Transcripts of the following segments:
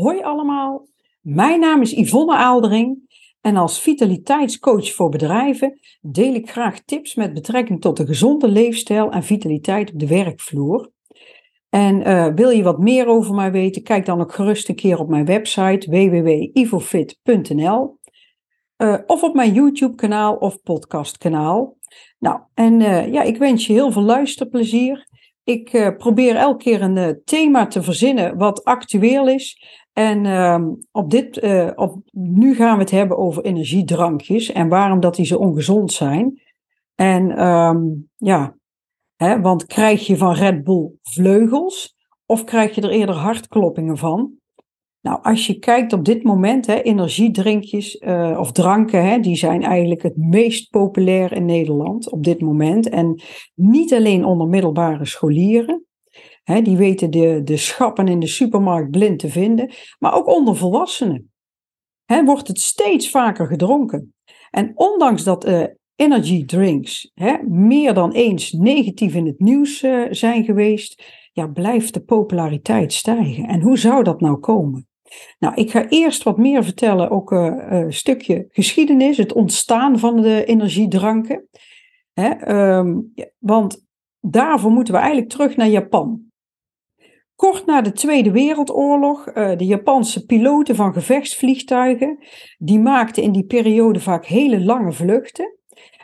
Hoi allemaal, mijn naam is Yvonne Aaldering en als vitaliteitscoach voor bedrijven deel ik graag tips met betrekking tot een gezonde leefstijl en vitaliteit op de werkvloer. En uh, wil je wat meer over mij weten, kijk dan ook gerust een keer op mijn website www.ivofit.nl uh, of op mijn YouTube-kanaal of podcastkanaal. Nou, en uh, ja, ik wens je heel veel luisterplezier. Ik uh, probeer elke keer een uh, thema te verzinnen wat actueel is. En uh, op dit, op, nu gaan we het hebben over energiedrankjes en waarom dat die zo ongezond zijn. En um, ja, hè, want krijg je van Red Bull vleugels of krijg je er eerder hartkloppingen van? Nou, als je kijkt op dit moment, hè, energiedrinkjes uh, of dranken, hè, die zijn eigenlijk het meest populair in Nederland op dit moment. En niet alleen onder middelbare scholieren, hè, die weten de, de schappen in de supermarkt blind te vinden, maar ook onder volwassenen. Hè, wordt het steeds vaker gedronken. En ondanks dat uh, energy drinks hè, meer dan eens negatief in het nieuws uh, zijn geweest, ja, blijft de populariteit stijgen. En hoe zou dat nou komen? Nou, ik ga eerst wat meer vertellen, ook uh, een stukje geschiedenis, het ontstaan van de energiedranken. Hè, um, want daarvoor moeten we eigenlijk terug naar Japan. Kort na de Tweede Wereldoorlog, uh, de Japanse piloten van gevechtsvliegtuigen, die maakten in die periode vaak hele lange vluchten.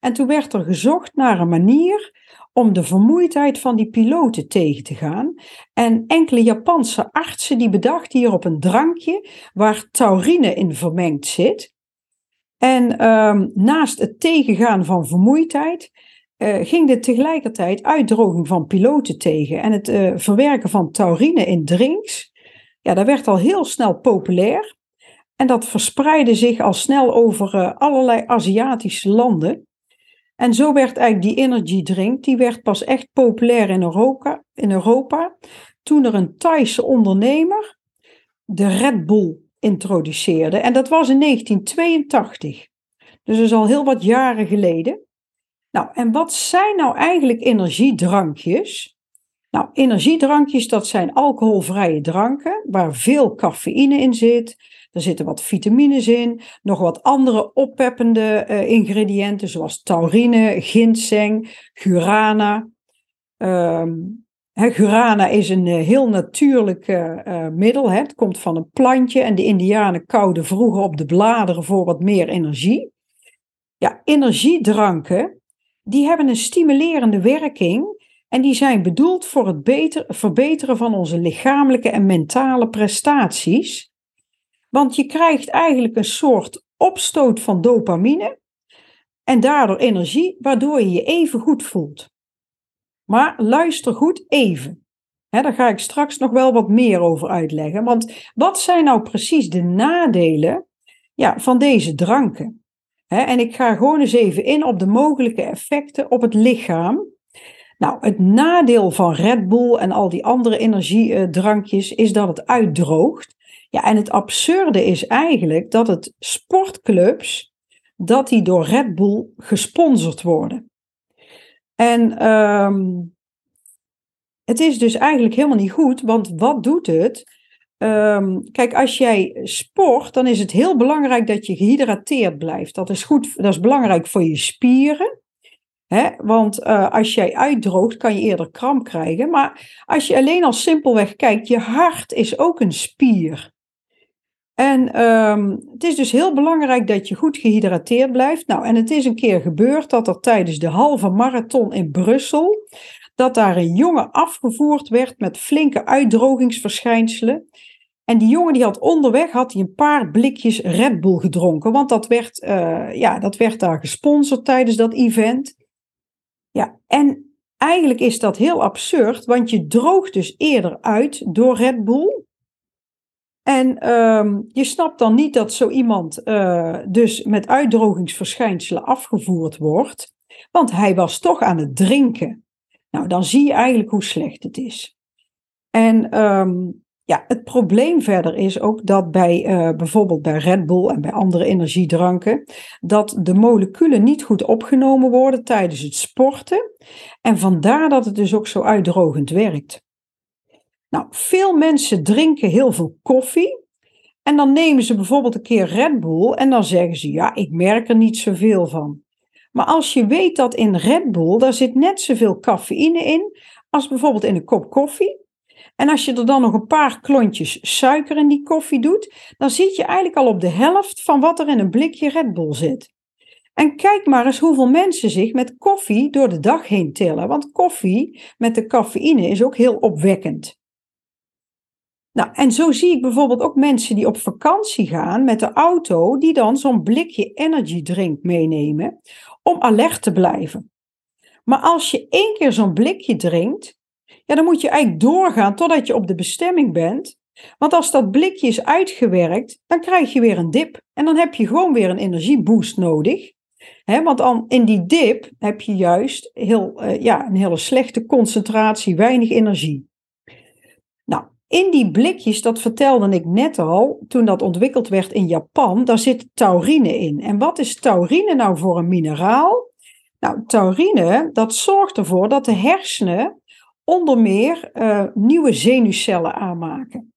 En toen werd er gezocht naar een manier om de vermoeidheid van die piloten tegen te gaan. En enkele Japanse artsen die bedachten hierop een drankje waar taurine in vermengd zit. En um, naast het tegengaan van vermoeidheid uh, ging dit tegelijkertijd uitdroging van piloten tegen. En het uh, verwerken van taurine in drinks, ja, dat werd al heel snel populair. En dat verspreidde zich al snel over uh, allerlei Aziatische landen. En zo werd eigenlijk die energy drink, die werd pas echt populair in Europa, in Europa toen er een Thaise ondernemer de Red Bull introduceerde. En dat was in 1982. Dus dat is al heel wat jaren geleden. Nou, en wat zijn nou eigenlijk energiedrankjes? Nou, energiedrankjes, dat zijn alcoholvrije dranken waar veel cafeïne in zit, er zitten wat vitamines in, nog wat andere oppeppende uh, ingrediënten, zoals taurine, ginseng, gurana. Um, he, gurana is een uh, heel natuurlijk uh, middel. Het komt van een plantje en de Indianen kouden vroeger op de bladeren voor wat meer energie. Ja, energiedranken, die hebben een stimulerende werking en die zijn bedoeld voor het beter, verbeteren van onze lichamelijke en mentale prestaties. Want je krijgt eigenlijk een soort opstoot van dopamine en daardoor energie, waardoor je je even goed voelt. Maar luister goed even. He, daar ga ik straks nog wel wat meer over uitleggen. Want wat zijn nou precies de nadelen ja, van deze dranken? En ik ga gewoon eens even in op de mogelijke effecten op het lichaam. Nou, het nadeel van Red Bull en al die andere energiedrankjes is dat het uitdroogt. Ja, en het absurde is eigenlijk dat het sportclubs, dat die door Red Bull gesponsord worden. En um, het is dus eigenlijk helemaal niet goed, want wat doet het? Um, kijk, als jij sport, dan is het heel belangrijk dat je gehydrateerd blijft. Dat is goed, dat is belangrijk voor je spieren. Hè? Want uh, als jij uitdroogt, kan je eerder kramp krijgen. Maar als je alleen al simpelweg kijkt, je hart is ook een spier. En um, het is dus heel belangrijk dat je goed gehydrateerd blijft. Nou, en het is een keer gebeurd dat er tijdens de halve marathon in Brussel, dat daar een jongen afgevoerd werd met flinke uitdrogingsverschijnselen. En die jongen die had onderweg had hij een paar blikjes Red Bull gedronken, want dat werd, uh, ja, dat werd daar gesponsord tijdens dat event. Ja, en eigenlijk is dat heel absurd, want je droogt dus eerder uit door Red Bull. En um, je snapt dan niet dat zo iemand uh, dus met uitdrogingsverschijnselen afgevoerd wordt, want hij was toch aan het drinken. Nou, dan zie je eigenlijk hoe slecht het is. En um, ja, het probleem verder is ook dat bij uh, bijvoorbeeld bij Red Bull en bij andere energiedranken, dat de moleculen niet goed opgenomen worden tijdens het sporten. En vandaar dat het dus ook zo uitdrogend werkt. Nou, veel mensen drinken heel veel koffie. En dan nemen ze bijvoorbeeld een keer Red Bull en dan zeggen ze, ja, ik merk er niet zoveel van. Maar als je weet dat in Red Bull, daar zit net zoveel cafeïne in als bijvoorbeeld in een kop koffie. En als je er dan nog een paar klontjes suiker in die koffie doet, dan zit je eigenlijk al op de helft van wat er in een blikje Red Bull zit. En kijk maar eens hoeveel mensen zich met koffie door de dag heen tillen. Want koffie met de cafeïne is ook heel opwekkend. Nou, en zo zie ik bijvoorbeeld ook mensen die op vakantie gaan met de auto, die dan zo'n blikje energy drink meenemen om alert te blijven. Maar als je één keer zo'n blikje drinkt, ja, dan moet je eigenlijk doorgaan totdat je op de bestemming bent. Want als dat blikje is uitgewerkt, dan krijg je weer een dip. En dan heb je gewoon weer een energieboost nodig. He, want dan in die dip heb je juist heel, uh, ja, een hele slechte concentratie, weinig energie. In die blikjes, dat vertelde ik net al, toen dat ontwikkeld werd in Japan, daar zit taurine in. En wat is taurine nou voor een mineraal? Nou, taurine, dat zorgt ervoor dat de hersenen onder meer uh, nieuwe zenuwcellen aanmaken.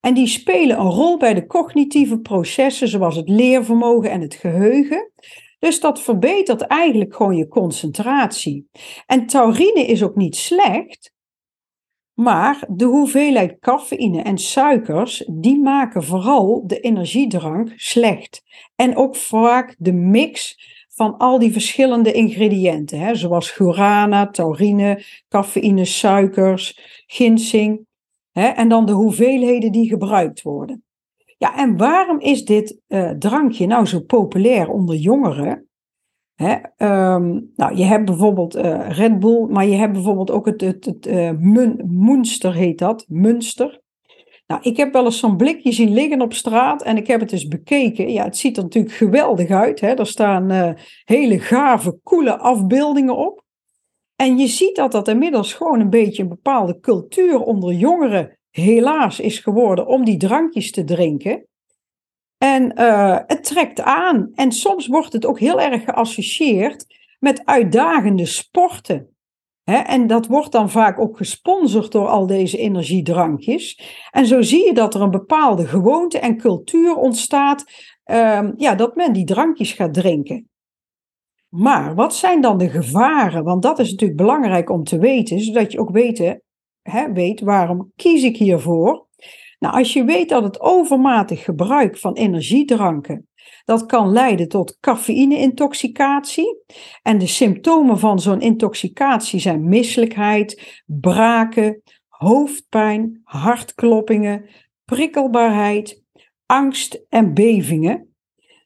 En die spelen een rol bij de cognitieve processen, zoals het leervermogen en het geheugen. Dus dat verbetert eigenlijk gewoon je concentratie. En taurine is ook niet slecht, maar de hoeveelheid cafeïne en suikers, die maken vooral de energiedrank slecht. En ook vaak de mix van al die verschillende ingrediënten, hè, zoals guarana, taurine, cafeïne, suikers, ginseng. Hè, en dan de hoeveelheden die gebruikt worden. Ja, en waarom is dit uh, drankje nou zo populair onder jongeren? Hè, um, nou, je hebt bijvoorbeeld uh, Red Bull, maar je hebt bijvoorbeeld ook het, het, het uh, Munster heet dat, Munster. Nou, ik heb wel eens zo'n blikje zien liggen op straat en ik heb het eens bekeken. Ja, het ziet er natuurlijk geweldig uit. Hè? Er staan uh, hele gave, coole afbeeldingen op. En je ziet dat dat inmiddels gewoon een beetje een bepaalde cultuur onder jongeren helaas is geworden om die drankjes te drinken. En uh, het trekt aan. En soms wordt het ook heel erg geassocieerd met uitdagende sporten en dat wordt dan vaak ook gesponsord door al deze energiedrankjes. En zo zie je dat er een bepaalde gewoonte en cultuur ontstaat, um, ja, dat men die drankjes gaat drinken. Maar wat zijn dan de gevaren? Want dat is natuurlijk belangrijk om te weten, zodat je ook weet, weet waarom kies ik hiervoor. Nou, als je weet dat het overmatig gebruik van energiedranken dat kan leiden tot cafeïne-intoxicatie. En de symptomen van zo'n intoxicatie zijn misselijkheid, braken, hoofdpijn, hartkloppingen, prikkelbaarheid, angst en bevingen.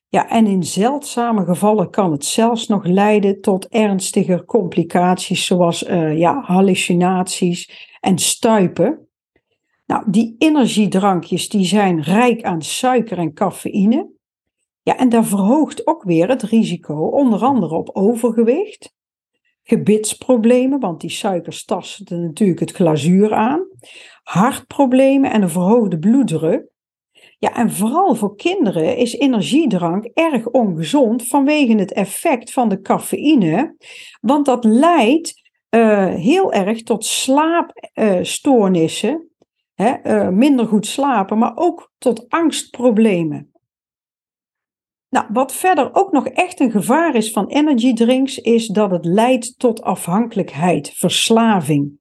Ja, en in zeldzame gevallen kan het zelfs nog leiden tot ernstige complicaties zoals uh, ja, hallucinaties en stuipen. Nou, die energiedrankjes die zijn rijk aan suiker en cafeïne. Ja, en dat verhoogt ook weer het risico, onder andere op overgewicht, gebitsproblemen, want die suikers tasten natuurlijk het glazuur aan, hartproblemen en een verhoogde bloeddruk. Ja, en vooral voor kinderen is energiedrank erg ongezond vanwege het effect van de cafeïne, want dat leidt uh, heel erg tot slaapstoornissen, uh, minder goed slapen, maar ook tot angstproblemen. Nou, wat verder ook nog echt een gevaar is van energy drinks, is dat het leidt tot afhankelijkheid, verslaving.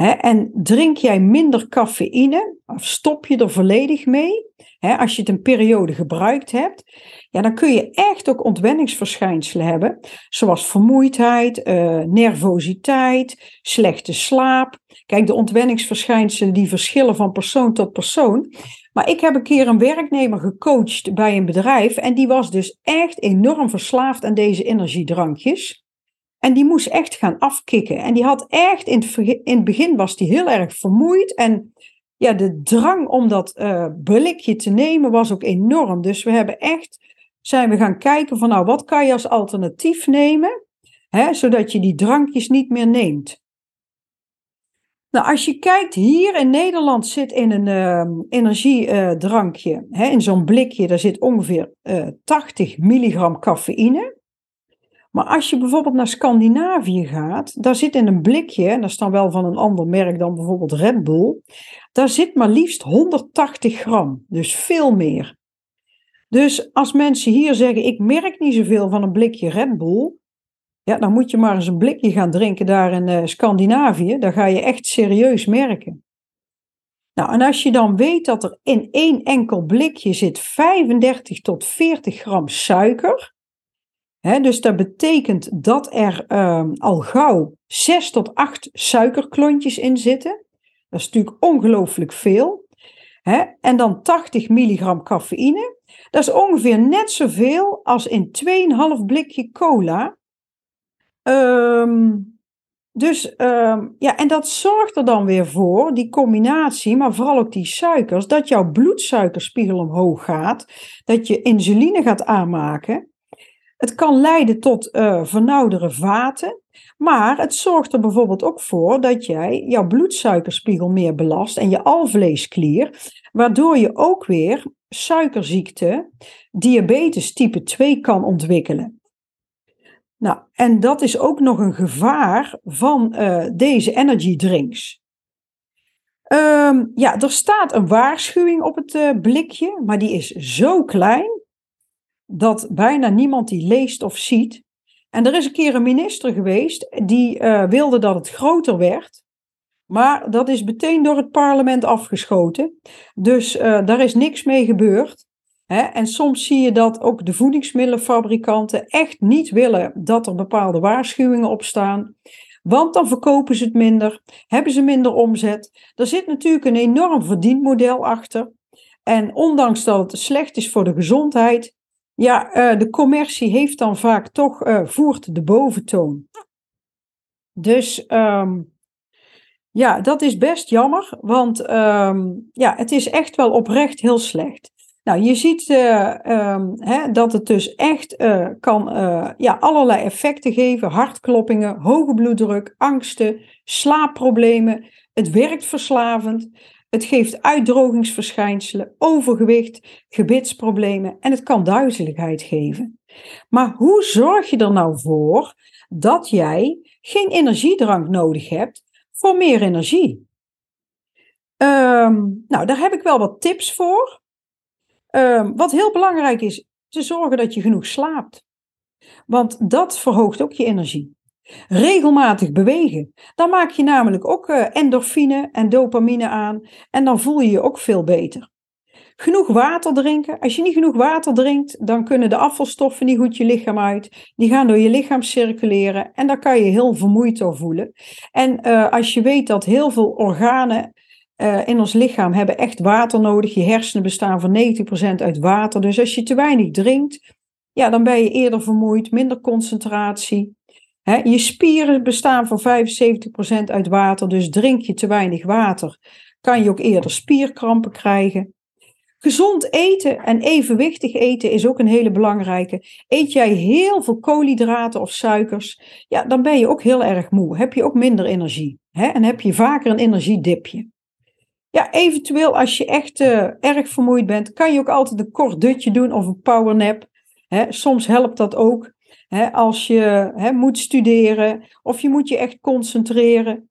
En drink jij minder cafeïne, of stop je er volledig mee, als je het een periode gebruikt hebt, ja, dan kun je echt ook ontwenningsverschijnselen hebben, zoals vermoeidheid, uh, nervositeit, slechte slaap. Kijk, de ontwenningsverschijnselen die verschillen van persoon tot persoon. Maar ik heb een keer een werknemer gecoacht bij een bedrijf en die was dus echt enorm verslaafd aan deze energiedrankjes. En die moest echt gaan afkicken. En die had echt, in het, in het begin was die heel erg vermoeid en ja, de drang om dat uh, blikje te nemen was ook enorm. Dus we hebben echt, zijn we gaan kijken van nou, wat kan je als alternatief nemen, hè, zodat je die drankjes niet meer neemt. Nou, als je kijkt, hier in Nederland zit in een uh, energiedrankje, uh, in zo'n blikje, daar zit ongeveer 80 milligram cafeïne. Maar als je bijvoorbeeld naar Scandinavië gaat, daar zit in een blikje, en dat is dan wel van een ander merk dan bijvoorbeeld Red Bull, daar zit maar liefst 180 gram, dus veel meer. Dus als mensen hier zeggen, ik merk niet zoveel van een blikje Red Bull, ja, dan moet je maar eens een blikje gaan drinken daar in uh, Scandinavië. Dan ga je echt serieus merken. Nou, en als je dan weet dat er in één enkel blikje zit 35 tot 40 gram suiker. Dus dat betekent dat er uh, al gauw 6 tot 8 suikerklontjes in zitten. Dat is natuurlijk ongelooflijk veel. En dan 80 milligram cafeïne. Dat is ongeveer net zoveel als in 2,5 blikje cola. Um, dus um, ja, en dat zorgt er dan weer voor, die combinatie, maar vooral ook die suikers, dat jouw bloedsuikerspiegel omhoog gaat, dat je insuline gaat aanmaken. Het kan leiden tot uh, vernauwdere vaten, maar het zorgt er bijvoorbeeld ook voor dat jij jouw bloedsuikerspiegel meer belast en je alvleesklier, waardoor je ook weer suikerziekte, diabetes type 2 kan ontwikkelen. Nou, en dat is ook nog een gevaar van uh, deze energy drinks. Um, ja, er staat een waarschuwing op het uh, blikje, maar die is zo klein dat bijna niemand die leest of ziet. En er is een keer een minister geweest die uh, wilde dat het groter werd. Maar dat is meteen door het parlement afgeschoten. Dus daar is niks mee gebeurd. En soms zie je dat ook de voedingsmiddelenfabrikanten echt niet willen dat er bepaalde waarschuwingen op staan. Want dan verkopen ze het minder, hebben ze minder omzet. Er zit natuurlijk een enorm verdienmodel achter. En ondanks dat het slecht is voor de gezondheid, ja, eh, de commercie heeft dan vaak toch, uh, voert de boventoon. Dus um, ja, dat is best jammer, want um, ja, het is echt wel oprecht heel slecht. Nou, je ziet uh, um, hè, dat het dus echt kan ja, allerlei effecten geven. Hartkloppingen, hoge bloeddruk, angsten, slaapproblemen. Het werkt verslavend. Het geeft uitdrogingsverschijnselen, overgewicht, gebitsproblemen en het kan duizeligheid geven. Maar hoe zorg je er nou voor dat jij geen energiedrank nodig hebt voor meer energie? Um, nou, daar heb ik wel wat tips voor. Um, wat heel belangrijk is, te zorgen dat je genoeg slaapt. Want dat verhoogt ook je energie. Regelmatig bewegen. Dan maak je namelijk ook uh, endorfine en dopamine aan. En dan voel je je ook veel beter. Genoeg water drinken. Als je niet genoeg water drinkt, dan kunnen de afvalstoffen niet goed je lichaam uit. Die gaan door je lichaam circuleren en daar kan je heel vermoeid door voelen. En uh, als je weet dat heel veel organen uh, in ons lichaam hebben echt water nodig. Je hersenen bestaan voor 90% uit water. Dus als je te weinig drinkt, ja, dan ben je eerder vermoeid, minder concentratie. Je spieren bestaan voor 75% uit water. Dus drink je te weinig water, kan je ook eerder spierkrampen krijgen. Gezond eten en evenwichtig eten is ook een hele belangrijke. Eet jij heel veel koolhydraten of suikers, ja, dan ben je ook heel erg moe. Heb je ook minder energie. Hè? En heb je vaker een energiedipje. Ja, eventueel als je echt uh, erg vermoeid bent, kan je ook altijd een kort dutje doen of een powernap. Hè, soms helpt dat ook. Als je moet studeren of je moet je echt concentreren.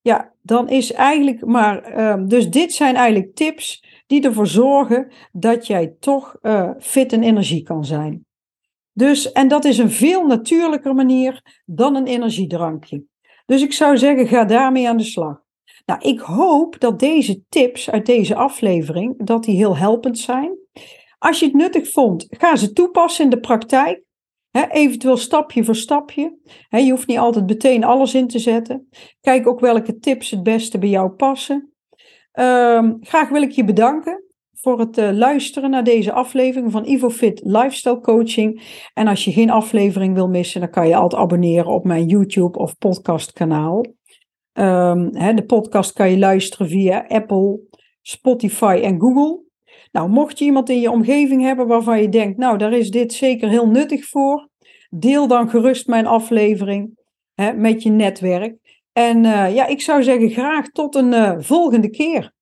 Ja, dan is eigenlijk maar. Uh, dus dit zijn eigenlijk tips die ervoor zorgen dat jij toch uh, fit en energie kan zijn. Dus, en dat is een veel natuurlijker manier dan een energiedrankje. Dus ik zou zeggen, ga daarmee aan de slag. Nou, ik hoop dat deze tips uit deze aflevering, dat die heel helpend zijn. Als je het nuttig vond, ga ze toepassen in de praktijk. Eventueel stapje voor stapje. je hoeft niet altijd meteen alles in te zetten. Kijk ook welke tips het beste bij jou passen. Um, graag wil ik je bedanken voor het uh, luisteren naar deze aflevering van IvoFit Lifestyle Coaching. En als je geen aflevering wil missen, dan kan je altijd abonneren op mijn YouTube of podcastkanaal. Um, de podcast kan je luisteren via Apple, Spotify en Google. Nou, mocht je iemand in je omgeving hebben waarvan je denkt, nou, daar is dit zeker heel nuttig voor, deel dan gerust mijn aflevering hè, met je netwerk. En uh, ja, ik zou zeggen graag tot een uh, volgende keer.